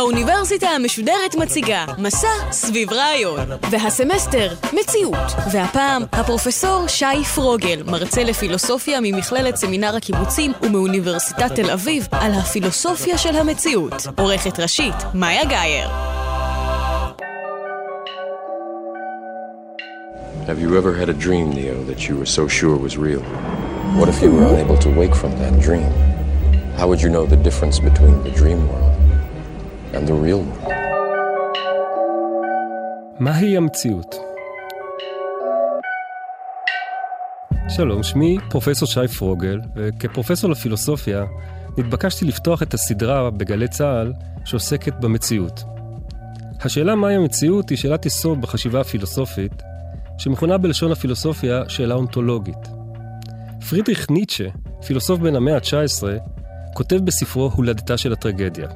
האוניברסיטה המשודרת מציגה מסע סביב רעיון, והסמסטר מציאות, והפעם הפרופסור שי פרוגל, מרצה לפילוסופיה ממכללת סמינר הקיבוצים ומאוניברסיטת תל אביב, על הפילוסופיה של המציאות. עורכת ראשית, מאיה גאייר. Have you ever had a dream, Neo, that you were so sure was real? What if you were unable to wake from that dream? How would you know the difference between the dream world and the real world? מהי המציאות? שלום, שמי פרופסור שי פרוגל, וכפרופסור לפילוסופיה נתבקשתי לפתוח את הסדרה בגלי צה"ל שעוסקת במציאות. השאלה מהי המציאות היא שאלת יסוד בחשיבה הפילוסופית, שמכונה בלשון הפילוסופיה שאלה אונתולוגית. פרידריך ניטשה, פילוסוף בן המאה ה-19, כותב בספרו הולדתה של הטרגדיה.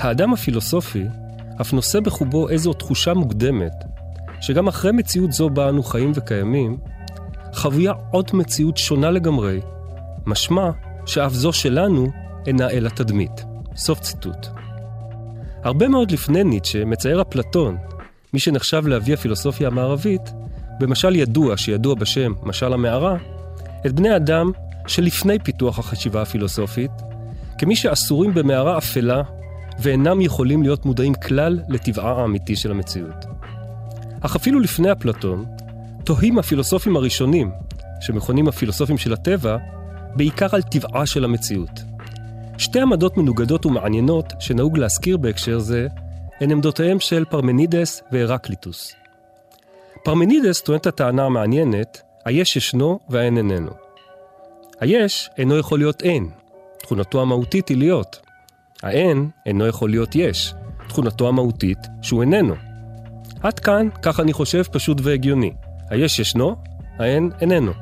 האדם הפילוסופי אף נושא בחובו איזו תחושה מוקדמת, שגם אחרי מציאות זו בה אנו חיים וקיימים, חבויה עוד מציאות שונה לגמרי, משמע שאף זו שלנו אינה אלא תדמית. סוף ציטוט. הרבה מאוד לפני ניטשה מצייר אפלטון, מי שנחשב לאבי הפילוסופיה המערבית, במשל ידוע שידוע בשם משל המערה, את בני אדם שלפני פיתוח החשיבה הפילוסופית, כמי שאסורים במערה אפלה ואינם יכולים להיות מודעים כלל לטבעה האמיתי של המציאות. אך אפילו לפני אפלטון, תוהים הפילוסופים הראשונים, שמכונים הפילוסופים של הטבע, בעיקר על טבעה של המציאות. שתי עמדות מנוגדות ומעניינות שנהוג להזכיר בהקשר זה, הן עמדותיהם של פרמנידס והרקליטוס. פרמנידס טוען את הטענה המעניינת, היש ישנו והאין איננו. היש אינו יכול להיות אין, תכונתו המהותית היא להיות. האין אינו יכול להיות יש, תכונתו המהותית שהוא איננו. עד כאן, כך אני חושב, פשוט והגיוני. היש ישנו, האין איננו.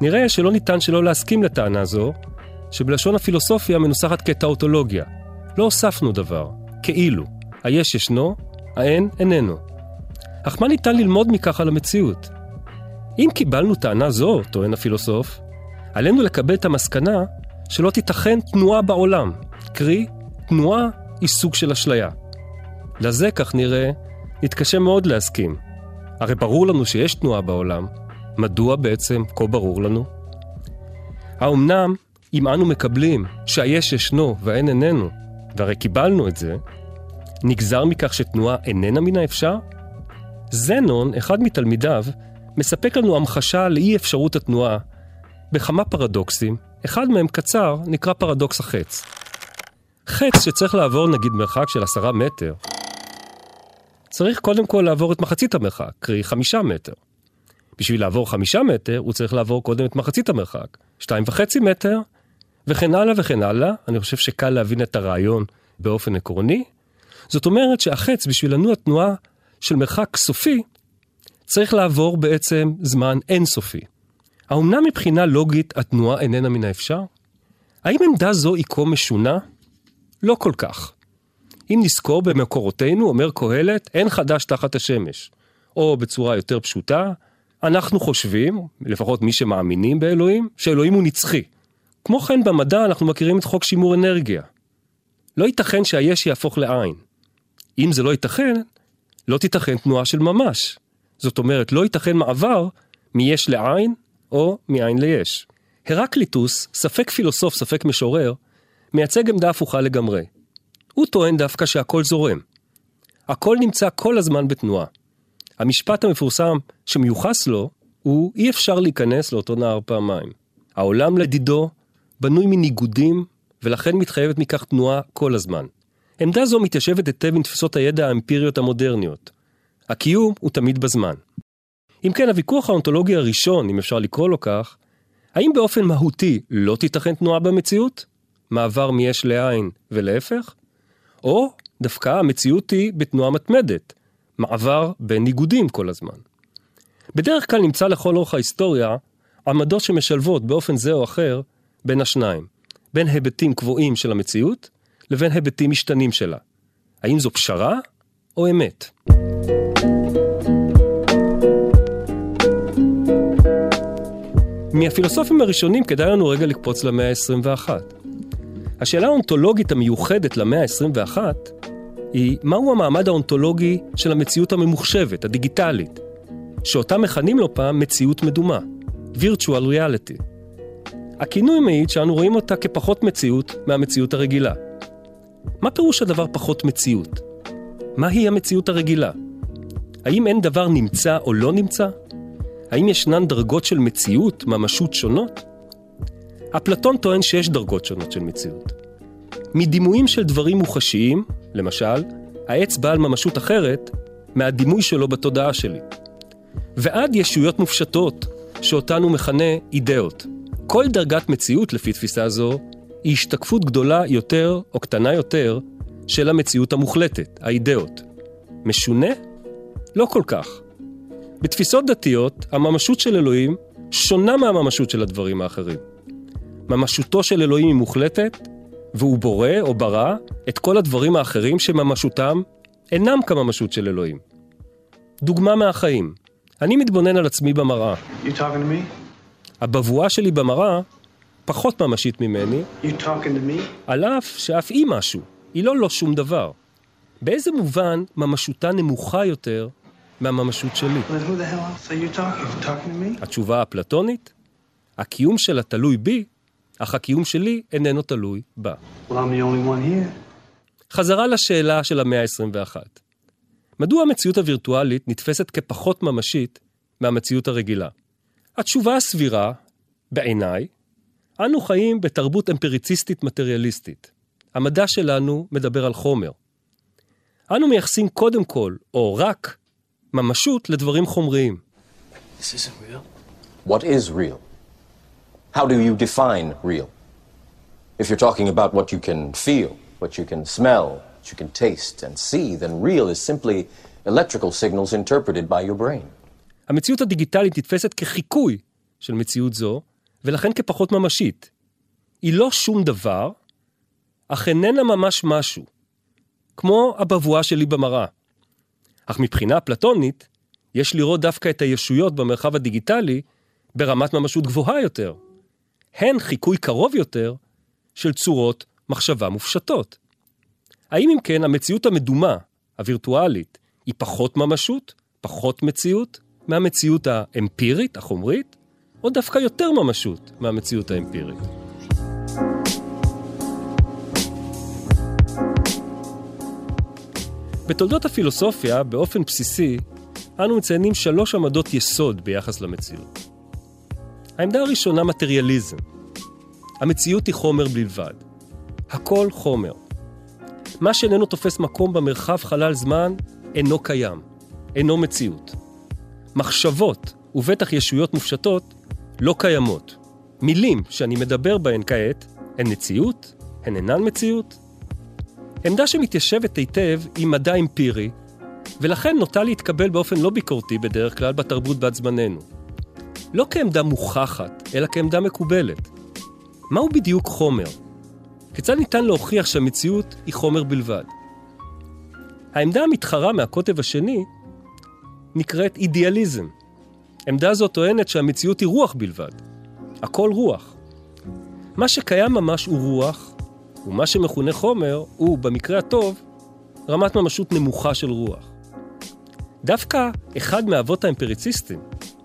נראה שלא ניתן שלא להסכים לטענה זו, שבלשון הפילוסופיה מנוסחת כטאוטולוגיה. לא הוספנו דבר, כאילו. היש ישנו, האין איננו. אך מה ניתן ללמוד מכך על המציאות? אם קיבלנו טענה זו, טוען הפילוסוף, עלינו לקבל את המסקנה שלא תיתכן תנועה בעולם, קרי, תנועה היא סוג של אשליה. לזה, כך נראה, נתקשה מאוד להסכים. הרי ברור לנו שיש תנועה בעולם, מדוע בעצם כה ברור לנו? האמנם, אם אנו מקבלים שהיש ישנו והאין איננו, והרי קיבלנו את זה, נגזר מכך שתנועה איננה מן האפשר? זנון, אחד מתלמידיו, מספק לנו המחשה לאי אפשרות התנועה בכמה פרדוקסים, אחד מהם קצר, נקרא פרדוקס החץ. חץ שצריך לעבור נגיד מרחק של עשרה מטר, צריך קודם כל לעבור את מחצית המרחק, קרי חמישה מטר. בשביל לעבור חמישה מטר, הוא צריך לעבור קודם את מחצית המרחק, שתיים וחצי מטר, וכן הלאה וכן הלאה. אני חושב שקל להבין את הרעיון באופן עקרוני. זאת אומרת שהחץ, בשביל לנוע תנועה של מרחק סופי, צריך לעבור בעצם זמן אינסופי. האומנם מבחינה לוגית התנועה איננה מן האפשר? האם עמדה זו היא כה משונה? לא כל כך. אם נזכור במקורותינו, אומר קהלת, אין חדש תחת השמש. או בצורה יותר פשוטה, אנחנו חושבים, לפחות מי שמאמינים באלוהים, שאלוהים הוא נצחי. כמו כן במדע אנחנו מכירים את חוק שימור אנרגיה. לא ייתכן שהיש יהפוך לעין. אם זה לא ייתכן, לא תיתכן תנועה של ממש. זאת אומרת, לא ייתכן מעבר מיש לעין או מעין ליש. הרקליטוס, ספק פילוסוף, ספק משורר, מייצג עמדה הפוכה לגמרי. הוא טוען דווקא שהכל זורם. הכל נמצא כל הזמן בתנועה. המשפט המפורסם שמיוחס לו הוא אי אפשר להיכנס לאותו נהר פעמיים. העולם לדידו בנוי מניגודים ולכן מתחייבת מכך תנועה כל הזמן. עמדה זו מתיישבת היטב עם תפיסות הידע האמפיריות המודרניות. הקיום הוא תמיד בזמן. אם כן, הוויכוח האונתולוגי הראשון, אם אפשר לקרוא לו כך, האם באופן מהותי לא תיתכן תנועה במציאות? מעבר מיש לעין ולהפך? או דווקא המציאות היא בתנועה מתמדת, מעבר בין ניגודים כל הזמן. בדרך כלל נמצא לכל אורך ההיסטוריה עמדות שמשלבות באופן זה או אחר בין השניים. בין היבטים קבועים של המציאות לבין היבטים משתנים שלה. האם זו פשרה או אמת? מהפילוסופים הראשונים כדאי לנו רגע לקפוץ למאה ה-21. השאלה האונתולוגית המיוחדת למאה ה-21 היא מהו המעמד האונתולוגי של המציאות הממוחשבת, הדיגיטלית, שאותה מכנים לא פעם מציאות מדומה, virtual reality. הכינוי מעיד שאנו רואים אותה כפחות מציאות מהמציאות הרגילה. מה פירוש הדבר פחות מציאות? מהי המציאות הרגילה? האם אין דבר נמצא או לא נמצא? האם ישנן דרגות של מציאות, ממשות שונות? אפלטון טוען שיש דרגות שונות של מציאות. מדימויים של דברים מוחשיים, למשל, העץ בעל ממשות אחרת מהדימוי שלו בתודעה שלי. ועד ישויות מופשטות, שאותן הוא מכנה אידאות. כל דרגת מציאות, לפי תפיסה זו, היא השתקפות גדולה יותר או קטנה יותר של המציאות המוחלטת, האידאות. משונה? לא כל כך. בתפיסות דתיות, הממשות של אלוהים שונה מהממשות של הדברים האחרים. ממשותו של אלוהים היא מוחלטת, והוא בורא או ברא את כל הדברים האחרים שממשותם אינם כממשות של אלוהים. דוגמה מהחיים, אני מתבונן על עצמי במראה. הבבואה שלי במראה פחות ממשית ממני, על אף שאף היא משהו, היא לא לא שום דבר. באיזה מובן ממשותה נמוכה יותר מהממשות שלי? התשובה האפלטונית? הקיום שלה תלוי בי, אך הקיום שלי איננו תלוי בה. Well, חזרה לשאלה של המאה ה-21. מדוע המציאות הווירטואלית נתפסת כפחות ממשית מהמציאות הרגילה? התשובה הסבירה, בעיניי, אנו חיים בתרבות אמפיריציסטית מטריאליסטית. המדע שלנו מדבר על חומר. אנו מייחסים קודם כל, או רק, ממשות לדברים חומריים. What is real? How do you define real? If you're talking about what you can feel, what you can smell, what you can taste and see, then real is simply electrical signals interpreted by your brain. המציאות הדיגיטלית נתפסת כחיקוי של מציאות זו, ולכן כפחות ממשית. היא לא שום דבר, אך איננה ממש משהו, כמו הבבואה שלי במראה. אך מבחינה אפלטונית, יש לראות דווקא את הישויות במרחב הדיגיטלי ברמת ממשות גבוהה יותר. הן חיקוי קרוב יותר של צורות מחשבה מופשטות. האם אם כן המציאות המדומה, הווירטואלית, היא פחות ממשות, פחות מציאות, מהמציאות האמפירית, החומרית, או דווקא יותר ממשות מהמציאות האמפירית? בתולדות הפילוסופיה, באופן בסיסי, אנו מציינים שלוש עמדות יסוד ביחס למציאות. העמדה הראשונה, מטריאליזם. המציאות היא חומר בלבד. הכל חומר. מה שאיננו תופס מקום במרחב חלל זמן, אינו קיים, אינו מציאות. מחשבות, ובטח ישויות מופשטות, לא קיימות. מילים שאני מדבר בהן כעת, הן מציאות, הן אינן מציאות. עמדה שמתיישבת היטב עם מדע אמפירי, ולכן נוטה להתקבל באופן לא ביקורתי בדרך כלל בתרבות בת זמננו. לא כעמדה מוכחת, אלא כעמדה מקובלת. מהו בדיוק חומר? כיצד ניתן להוכיח שהמציאות היא חומר בלבד? העמדה המתחרה מהקוטב השני נקראת אידיאליזם. עמדה זו טוענת שהמציאות היא רוח בלבד. הכל רוח. מה שקיים ממש הוא רוח, ומה שמכונה חומר הוא, במקרה הטוב, רמת ממשות נמוכה של רוח. דווקא אחד מאבות האמפריציסטים,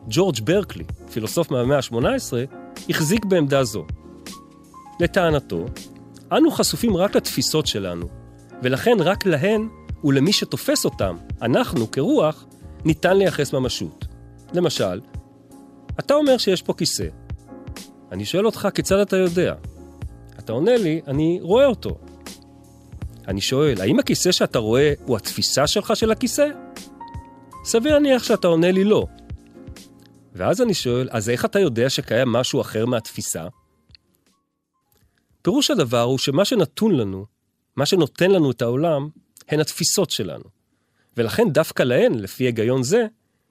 ג'ורג' ברקלי, פילוסוף מהמאה ה-18, החזיק בעמדה זו. לטענתו, אנו חשופים רק לתפיסות שלנו, ולכן רק להן ולמי שתופס אותם, אנחנו כרוח, ניתן לייחס ממשות. למשל, אתה אומר שיש פה כיסא. אני שואל אותך, כיצד אתה יודע? אתה עונה לי, אני רואה אותו. אני שואל, האם הכיסא שאתה רואה הוא התפיסה שלך של הכיסא? סביר להניח שאתה עונה לי לא. ואז אני שואל, אז איך אתה יודע שקיים משהו אחר מהתפיסה? פירוש הדבר הוא שמה שנתון לנו, מה שנותן לנו את העולם, הן התפיסות שלנו. ולכן דווקא להן, לפי היגיון זה,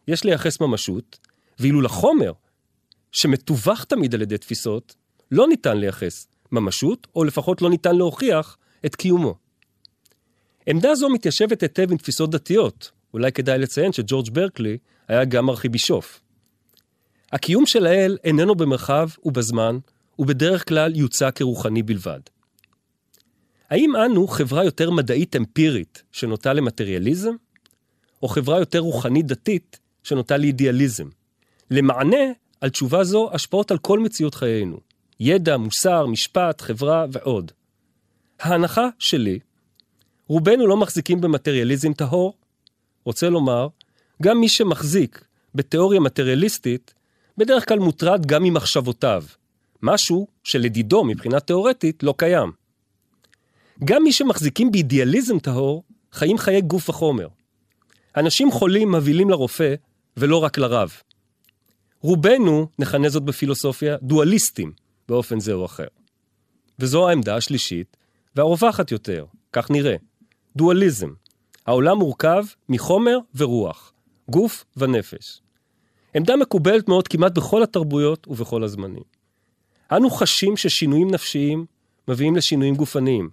יש לייחס ממשות, ואילו לחומר, שמתווך תמיד על ידי תפיסות, לא ניתן לייחס ממשות, או לפחות לא ניתן להוכיח את קיומו. עמדה זו מתיישבת היטב עם תפיסות דתיות. אולי כדאי לציין שג'ורג' ברקלי היה גם ארכיבישוף. הקיום של האל איננו במרחב ובזמן, ובדרך כלל יוצא כרוחני בלבד. האם אנו חברה יותר מדעית אמפירית שנוטה למטריאליזם, או חברה יותר רוחנית דתית שנוטה לאידיאליזם? למענה על תשובה זו השפעות על כל מציאות חיינו, ידע, מוסר, משפט, חברה ועוד. ההנחה שלי, רובנו לא מחזיקים במטריאליזם טהור, רוצה לומר, גם מי שמחזיק בתיאוריה מטריאליסטית, בדרך כלל מוטרד גם ממחשבותיו, משהו שלדידו מבחינה תיאורטית לא קיים. גם מי שמחזיקים באידיאליזם טהור, חיים חיי גוף וחומר. אנשים חולים מבהילים לרופא, ולא רק לרב. רובנו, נכנה זאת בפילוסופיה, דואליסטים באופן זה או אחר. וזו העמדה השלישית, והרווחת יותר, כך נראה. דואליזם. העולם מורכב מחומר ורוח, גוף ונפש. עמדה מקובלת מאוד כמעט בכל התרבויות ובכל הזמנים. אנו חשים ששינויים נפשיים מביאים לשינויים גופניים.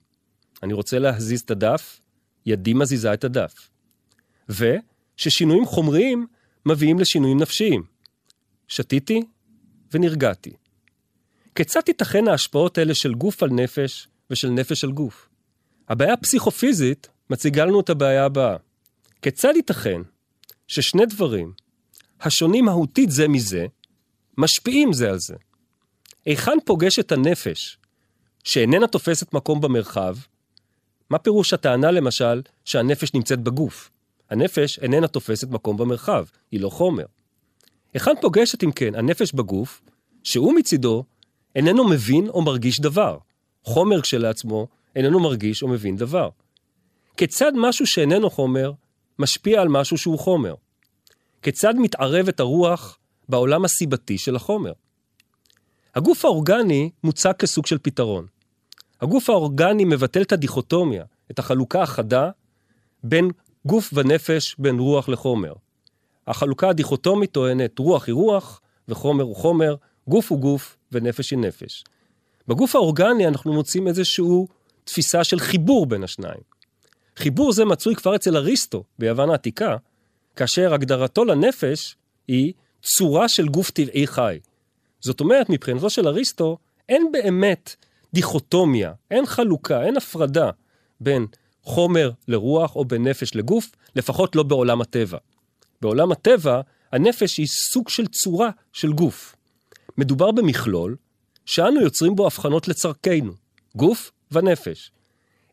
אני רוצה להזיז את הדף, ידי מזיזה את הדף. וששינויים חומריים מביאים לשינויים נפשיים. שתיתי ונרגעתי. כיצד תיתכן ההשפעות האלה של גוף על נפש ושל נפש על גוף? הבעיה הפסיכופיזית מציגה לנו את הבעיה הבאה. כיצד ייתכן ששני דברים, השונים מהותית זה מזה, משפיעים זה על זה? היכן פוגשת הנפש, שאיננה תופסת מקום במרחב? מה פירוש הטענה, למשל, שהנפש נמצאת בגוף? הנפש איננה תופסת מקום במרחב, היא לא חומר. היכן פוגשת, אם כן, הנפש בגוף, שהוא מצידו איננו מבין או מרגיש דבר. חומר כשלעצמו איננו מרגיש או מבין דבר. כיצד משהו שאיננו חומר משפיע על משהו שהוא חומר? כיצד מתערבת הרוח בעולם הסיבתי של החומר? הגוף האורגני מוצג כסוג של פתרון. הגוף האורגני מבטל את הדיכוטומיה, את החלוקה החדה בין גוף ונפש, בין רוח לחומר. החלוקה הדיכוטומית טוענת רוח היא רוח וחומר הוא חומר, גוף הוא גוף ונפש היא נפש. בגוף האורגני אנחנו מוצאים איזושהי תפיסה של חיבור בין השניים. חיבור זה מצוי כבר אצל אריסטו ביוון העתיקה, כאשר הגדרתו לנפש היא צורה של גוף טבעי חי. זאת אומרת, מבחינתו של אריסטו, אין באמת דיכוטומיה, אין חלוקה, אין הפרדה בין חומר לרוח או בין נפש לגוף, לפחות לא בעולם הטבע. בעולם הטבע, הנפש היא סוג של צורה של גוף. מדובר במכלול שאנו יוצרים בו הבחנות לצרכנו, גוף ונפש.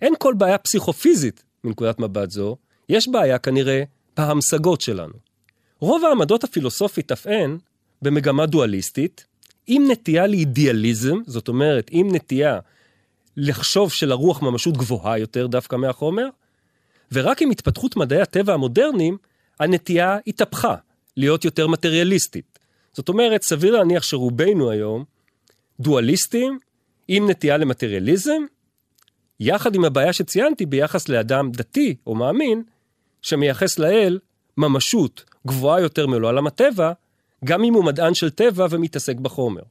אין כל בעיה פסיכופיזית מנקודת מבט זו, יש בעיה כנראה בהמשגות שלנו. רוב העמדות הפילוסופית אף הן במגמה דואליסטית, עם נטייה לאידיאליזם, זאת אומרת, עם נטייה לחשוב שלרוח ממשות גבוהה יותר דווקא מהחומר, ורק עם התפתחות מדעי הטבע המודרניים, הנטייה התהפכה, להיות יותר מטריאליסטית. זאת אומרת, סביר להניח שרובנו היום דואליסטים, עם נטייה למטריאליזם, יחד עם הבעיה שציינתי ביחס לאדם דתי או מאמין, שמייחס לאל ממשות גבוהה יותר מעולם הטבע, גם אם הוא מדען של טבע ומתעסק בחומר.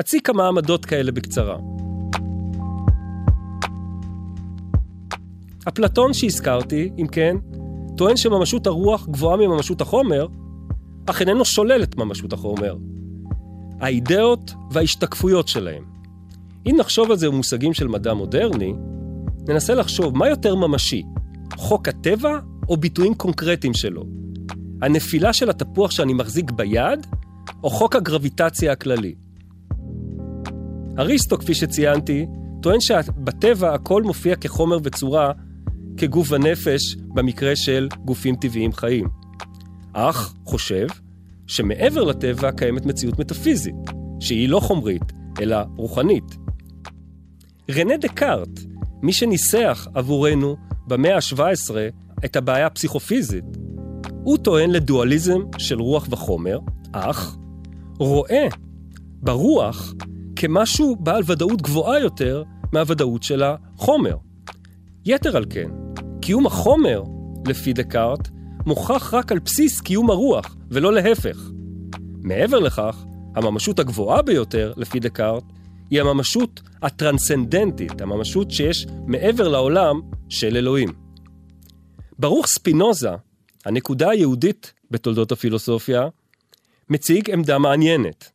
אציג כמה עמדות כאלה בקצרה. אפלטון שהזכרתי, אם כן, טוען שממשות הרוח גבוהה מממשות החומר, אך איננו שולל את ממשות החומר. האידאות וההשתקפויות שלהם. אם נחשוב על זה במושגים של מדע מודרני, ננסה לחשוב מה יותר ממשי, חוק הטבע או ביטויים קונקרטיים שלו? הנפילה של התפוח שאני מחזיק ביד, או חוק הגרביטציה הכללי? אריסטו, כפי שציינתי, טוען שבטבע הכל מופיע כחומר וצורה, כגוף ונפש, במקרה של גופים טבעיים חיים. אך חושב שמעבר לטבע קיימת מציאות מטאפיזית, שהיא לא חומרית, אלא רוחנית. רנה דקארט, מי שניסח עבורנו במאה ה-17 את הבעיה הפסיכופיזית, הוא טוען לדואליזם של רוח וחומר, אך רואה ברוח כמשהו בעל ודאות גבוהה יותר מהוודאות של החומר. יתר על כן, קיום החומר, לפי דקארט, מוכח רק על בסיס קיום הרוח, ולא להפך. מעבר לכך, הממשות הגבוהה ביותר, לפי דקארט, היא הממשות הטרנסצנדנטית, הממשות שיש מעבר לעולם של אלוהים. ברוך ספינוזה, הנקודה היהודית בתולדות הפילוסופיה, מציג עמדה מעניינת.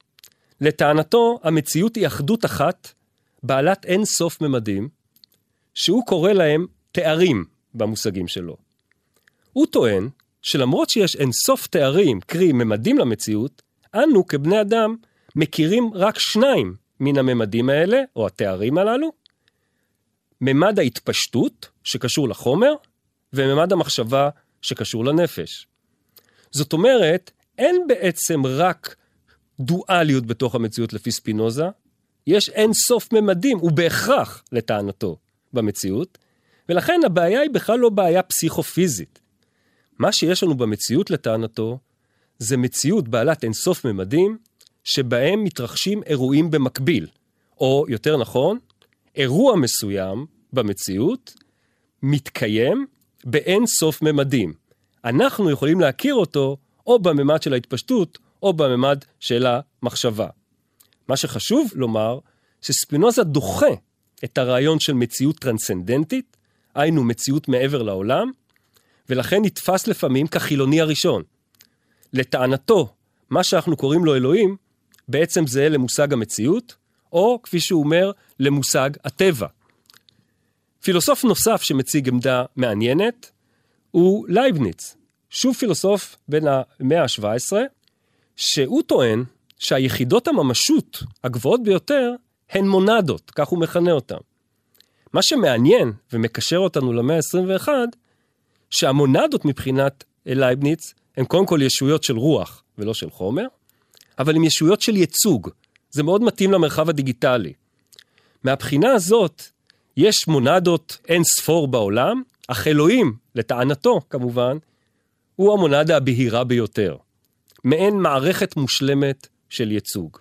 לטענתו, המציאות היא אחדות אחת, בעלת אין סוף ממדים, שהוא קורא להם תארים במושגים שלו. הוא טוען שלמרות שיש אין סוף תארים, קרי ממדים למציאות, אנו כבני אדם מכירים רק שניים מן הממדים האלה, או התארים הללו, ממד ההתפשטות, שקשור לחומר, וממד המחשבה, שקשור לנפש. זאת אומרת, אין בעצם רק דואליות בתוך המציאות לפי ספינוזה, יש אין סוף ממדים, ובהכרח, לטענתו, במציאות, ולכן הבעיה היא בכלל לא בעיה פסיכופיזית. מה שיש לנו במציאות, לטענתו, זה מציאות בעלת אין סוף ממדים, שבהם מתרחשים אירועים במקביל. או, יותר נכון, אירוע מסוים במציאות מתקיים באין סוף ממדים. אנחנו יכולים להכיר אותו או בממד של ההתפשטות, או בממד של המחשבה. מה שחשוב לומר, שספינוזה דוחה את הרעיון של מציאות טרנסצנדנטית, היינו מציאות מעבר לעולם, ולכן נתפס לפעמים כחילוני הראשון. לטענתו, מה שאנחנו קוראים לו אלוהים, בעצם זהה למושג המציאות, או כפי שהוא אומר, למושג הטבע. פילוסוף נוסף שמציג עמדה מעניינת הוא לייבניץ, שוב פילוסוף בין המאה ה-17, שהוא טוען שהיחידות הממשות הגבוהות ביותר הן מונדות, כך הוא מכנה אותן. מה שמעניין ומקשר אותנו למאה ה-21, שהמונדות מבחינת לייבניץ הן קודם כל ישויות של רוח ולא של חומר, אבל הן ישויות של ייצוג. זה מאוד מתאים למרחב הדיגיטלי. מהבחינה הזאת, יש מונדות אין ספור בעולם, אך אלוהים, לטענתו כמובן, הוא המונדה הבהירה ביותר. מעין מערכת מושלמת של ייצוג.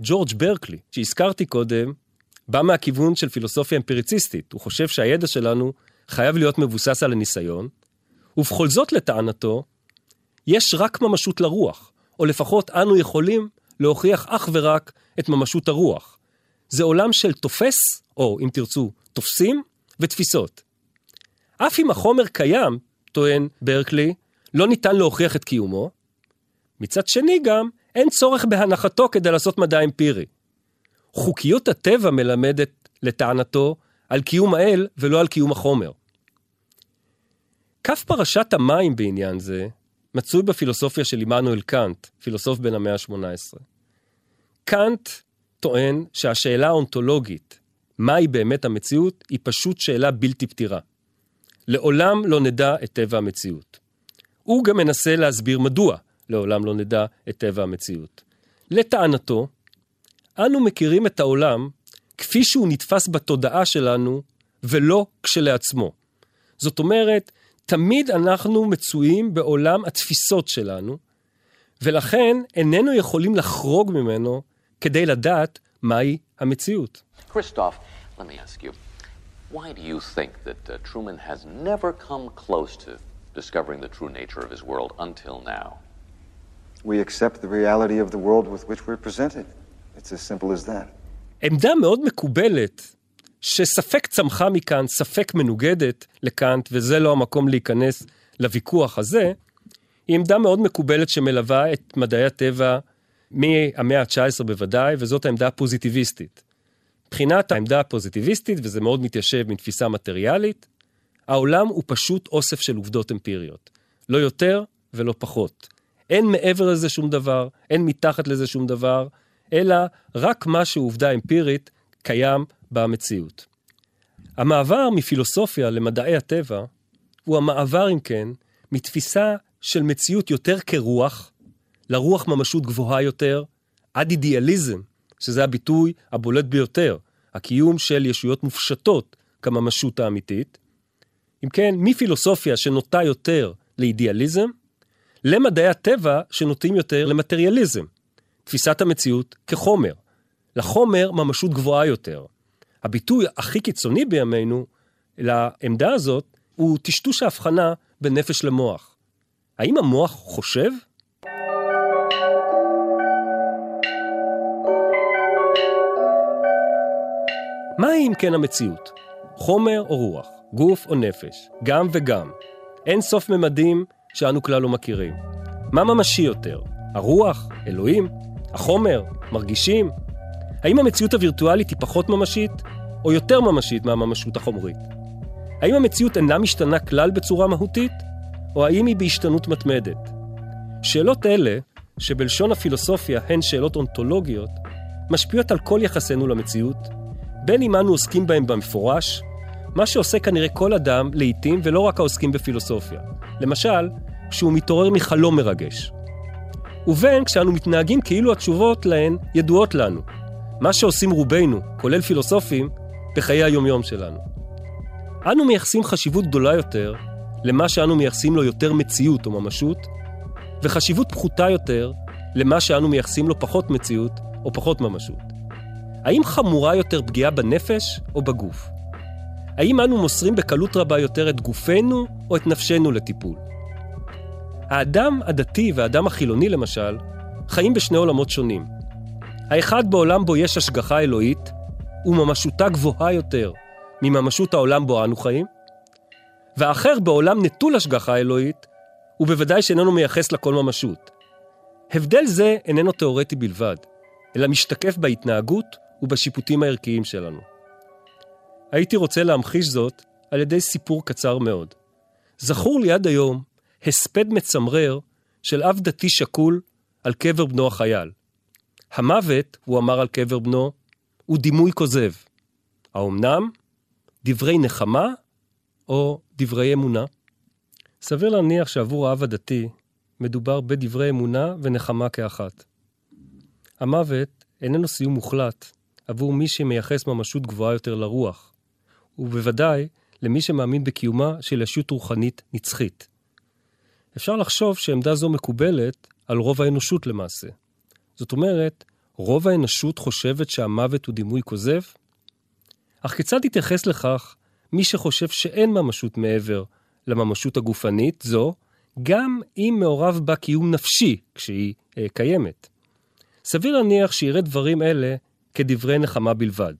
ג'ורג' ברקלי, שהזכרתי קודם, בא מהכיוון של פילוסופיה אמפיריציסטית. הוא חושב שהידע שלנו חייב להיות מבוסס על הניסיון, ובכל זאת, לטענתו, יש רק ממשות לרוח, או לפחות אנו יכולים להוכיח אך ורק את ממשות הרוח. זה עולם של תופס, או אם תרצו, תופסים ותפיסות. אף אם החומר קיים, טוען ברקלי, לא ניתן להוכיח את קיומו. מצד שני גם, אין צורך בהנחתו כדי לעשות מדע אמפירי. חוקיות הטבע מלמדת, לטענתו, על קיום האל ולא על קיום החומר. כף פרשת המים בעניין זה מצוי בפילוסופיה של עמנואל קאנט, פילוסוף בן המאה ה-18. קאנט טוען שהשאלה האונתולוגית, מהי באמת המציאות, היא פשוט שאלה בלתי פתירה. לעולם לא נדע את טבע המציאות. הוא גם מנסה להסביר מדוע לעולם לא נדע את טבע המציאות. לטענתו, אנו מכירים את העולם כפי שהוא נתפס בתודעה שלנו, ולא כשלעצמו. זאת אומרת, תמיד אנחנו מצויים בעולם התפיסות שלנו, ולכן איננו יכולים לחרוג ממנו כדי לדעת מהי המציאות. Christoph, let me ask you, why do you think that uh, Truman has never come close to discovering the true nature of his world until now? We accept the reality of the world with which we're presented. It's as simple as that. עמדה מאוד מקובלת, שספק צמחה מכאן, ספק מנוגדת לקאנט, וזה לא המקום להיכנס לוויכוח הזה, היא עמדה מאוד מקובלת שמלווה את מדעי הטבע מהמאה ה-19 בוודאי, וזאת העמדה הפוזיטיביסטית. מבחינת העמדה הפוזיטיביסטית, וזה מאוד מתיישב מתפיסה מטריאלית, העולם הוא פשוט אוסף של עובדות אמפיריות. לא יותר ולא פחות. אין מעבר לזה שום דבר, אין מתחת לזה שום דבר, אלא רק מה שעובדה אמפירית קיים במציאות. המעבר מפילוסופיה למדעי הטבע הוא המעבר, אם כן, מתפיסה של מציאות יותר כרוח, לרוח ממשות גבוהה יותר, עד אידיאליזם, שזה הביטוי הבולט ביותר, הקיום של ישויות מופשטות כממשות האמיתית. אם כן, מפילוסופיה שנוטה יותר לאידיאליזם, למדעי הטבע שנוטים יותר למטריאליזם, תפיסת המציאות כחומר. לחומר ממשות גבוהה יותר. הביטוי הכי קיצוני בימינו לעמדה הזאת הוא טשטוש ההבחנה בין נפש למוח. האם המוח חושב? מהי אם כן המציאות? חומר או רוח? גוף או נפש? גם וגם. אין סוף ממדים שאנו כלל לא מכירים. מה ממשי יותר? הרוח? אלוהים? החומר? מרגישים? האם המציאות הווירטואלית היא פחות ממשית, או יותר ממשית מהממשות החומרית? האם המציאות אינה משתנה כלל בצורה מהותית, או האם היא בהשתנות מתמדת? שאלות אלה, שבלשון הפילוסופיה הן שאלות אונתולוגיות, משפיעות על כל יחסינו למציאות, בין אם אנו עוסקים בהם במפורש, מה שעושה כנראה כל אדם לעיתים ולא רק העוסקים בפילוסופיה. למשל, כשהוא מתעורר מחלום מרגש. ובין כשאנו מתנהגים כאילו התשובות להן ידועות לנו. מה שעושים רובנו, כולל פילוסופים, בחיי היומיום שלנו. אנו מייחסים חשיבות גדולה יותר למה שאנו מייחסים לו יותר מציאות או ממשות, וחשיבות פחותה יותר למה שאנו מייחסים לו פחות מציאות או פחות ממשות. האם חמורה יותר פגיעה בנפש או בגוף? האם אנו מוסרים בקלות רבה יותר את גופנו או את נפשנו לטיפול? האדם הדתי והאדם החילוני, למשל, חיים בשני עולמות שונים. האחד בעולם בו יש השגחה אלוהית, וממשותה גבוהה יותר מממשות העולם בו אנו חיים, והאחר בעולם נטול השגחה אלוהית, ובוודאי שאיננו מייחס לכל ממשות. הבדל זה איננו תאורטי בלבד, אלא משתקף בהתנהגות ובשיפוטים הערכיים שלנו. הייתי רוצה להמחיש זאת על ידי סיפור קצר מאוד. זכור לי עד היום הספד מצמרר של אב דתי שקול על קבר בנו החייל. המוות, הוא אמר על קבר בנו, הוא דימוי כוזב. האומנם? דברי נחמה או דברי אמונה? סביר להניח שעבור האב הדתי מדובר בדברי אמונה ונחמה כאחת. המוות איננו סיום מוחלט עבור מי שמייחס ממשות גבוהה יותר לרוח, ובוודאי למי שמאמין בקיומה של ישות רוחנית נצחית. אפשר לחשוב שעמדה זו מקובלת על רוב האנושות למעשה. זאת אומרת, רוב האנושות חושבת שהמוות הוא דימוי כוזב? אך כיצד יתייחס לכך מי שחושב שאין ממשות מעבר לממשות הגופנית זו, גם אם מעורב בה קיום נפשי כשהיא אה, קיימת? סביר להניח שיראה דברים אלה כדברי נחמה בלבד.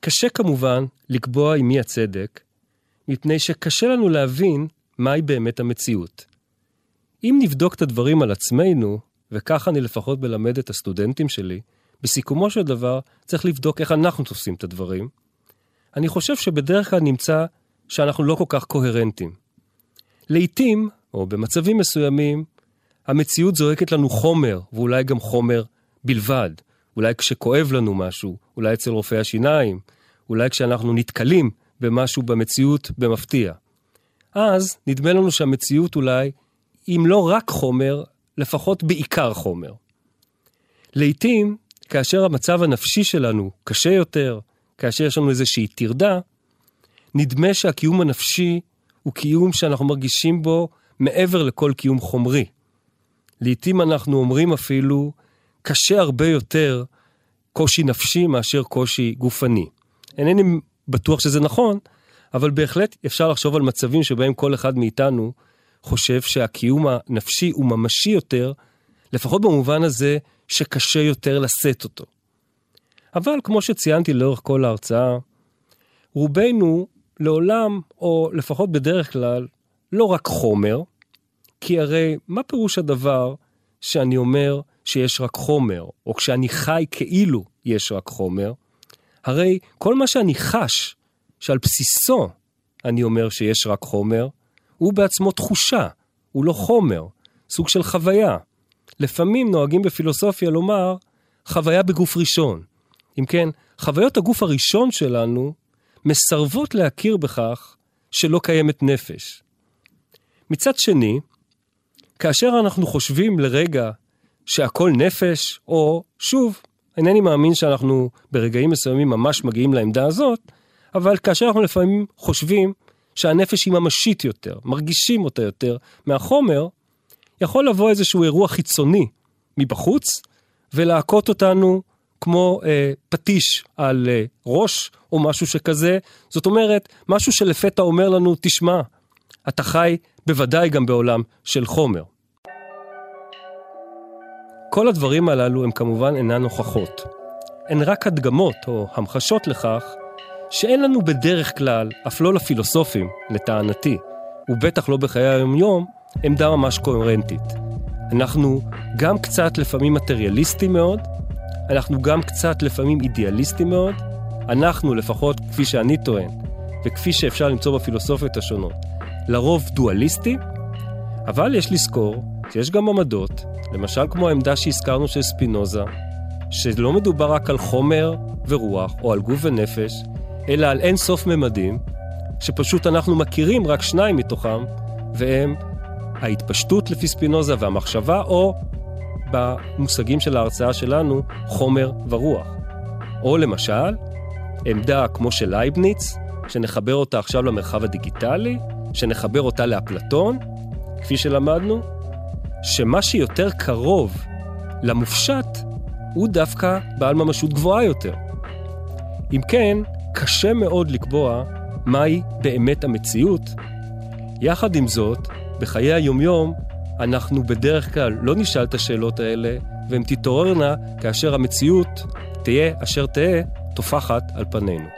קשה כמובן לקבוע עם מי הצדק, מפני שקשה לנו להבין מהי באמת המציאות. אם נבדוק את הדברים על עצמנו, וכך אני לפחות מלמד את הסטודנטים שלי, בסיכומו של דבר צריך לבדוק איך אנחנו תופסים את הדברים. אני חושב שבדרך כלל נמצא שאנחנו לא כל כך קוהרנטים. לעתים, או במצבים מסוימים, המציאות זועקת לנו חומר, ואולי גם חומר בלבד. אולי כשכואב לנו משהו, אולי אצל רופאי השיניים, אולי כשאנחנו נתקלים במשהו במציאות במפתיע. אז נדמה לנו שהמציאות אולי, אם לא רק חומר, לפחות בעיקר חומר. לעתים, כאשר המצב הנפשי שלנו קשה יותר, כאשר יש לנו איזושהי טרדה, נדמה שהקיום הנפשי הוא קיום שאנחנו מרגישים בו מעבר לכל קיום חומרי. לעתים אנחנו אומרים אפילו, קשה הרבה יותר קושי נפשי מאשר קושי גופני. אינני בטוח שזה נכון, אבל בהחלט אפשר לחשוב על מצבים שבהם כל אחד מאיתנו חושב שהקיום הנפשי הוא ממשי יותר, לפחות במובן הזה שקשה יותר לשאת אותו. אבל כמו שציינתי לאורך כל ההרצאה, רובנו לעולם, או לפחות בדרך כלל, לא רק חומר, כי הרי מה פירוש הדבר שאני אומר שיש רק חומר, או כשאני חי כאילו יש רק חומר? הרי כל מה שאני חש, שעל בסיסו אני אומר שיש רק חומר, הוא בעצמו תחושה, הוא לא חומר, סוג של חוויה. לפעמים נוהגים בפילוסופיה לומר חוויה בגוף ראשון. אם כן, חוויות הגוף הראשון שלנו מסרבות להכיר בכך שלא קיימת נפש. מצד שני, כאשר אנחנו חושבים לרגע שהכל נפש, או שוב, אינני מאמין שאנחנו ברגעים מסוימים ממש מגיעים לעמדה הזאת, אבל כאשר אנחנו לפעמים חושבים שהנפש היא ממשית יותר, מרגישים אותה יותר מהחומר, יכול לבוא איזשהו אירוע חיצוני מבחוץ ולהכות אותנו כמו אה, פטיש על אה, ראש או משהו שכזה. זאת אומרת, משהו שלפתע אומר לנו, תשמע, אתה חי בוודאי גם בעולם של חומר. כל הדברים הללו הם כמובן אינן הוכחות. הן רק הדגמות או המחשות לכך שאין לנו בדרך כלל, אף לא לפילוסופים, לטענתי, ובטח לא בחיי היומיום, עמדה ממש קוהרנטית. אנחנו גם קצת לפעמים מטריאליסטים מאוד, אנחנו גם קצת לפעמים אידיאליסטים מאוד, אנחנו, לפחות כפי שאני טוען, וכפי שאפשר למצוא בפילוסופיות השונות, לרוב דואליסטים, אבל יש לזכור שיש גם עמדות, למשל כמו העמדה שהזכרנו של ספינוזה, שלא מדובר רק על חומר ורוח, או על גוף ונפש, אלא על אין סוף ממדים, שפשוט אנחנו מכירים רק שניים מתוכם, והם ההתפשטות לפי ספינוזה והמחשבה, או במושגים של ההרצאה שלנו, חומר ורוח. או למשל, עמדה כמו של לייבניץ, שנחבר אותה עכשיו למרחב הדיגיטלי, שנחבר אותה לאפלטון, כפי שלמדנו, שמה שיותר קרוב למופשט הוא דווקא בעל ממשות גבוהה יותר. אם כן, קשה מאוד לקבוע מהי באמת המציאות. יחד עם זאת, בחיי היומיום אנחנו בדרך כלל לא נשאל את השאלות האלה, והן תתעוררנה כאשר המציאות, תהיה אשר תהא, טופחת על פנינו.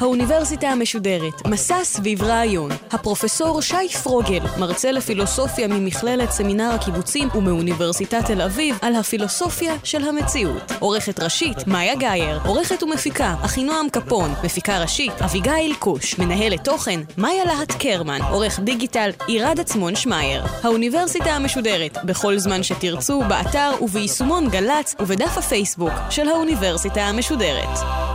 האוניברסיטה המשודרת, מסע סביב רעיון. הפרופסור שי פרוגל, מרצה לפילוסופיה ממכללת סמינר הקיבוצים ומאוניברסיטת תל אביב, על הפילוסופיה של המציאות. עורכת ראשית, מאיה גאייר. עורכת ומפיקה, אחינועם קפון. מפיקה ראשית, אביגיל קוש. מנהלת תוכן, מאיה להט קרמן. עורך דיגיטל, עירד עצמון שמייר. האוניברסיטה המשודרת, בכל זמן שתרצו, באתר וביישומון גל"צ ובדף הפייסבוק של האוניברסיטה המשודרת.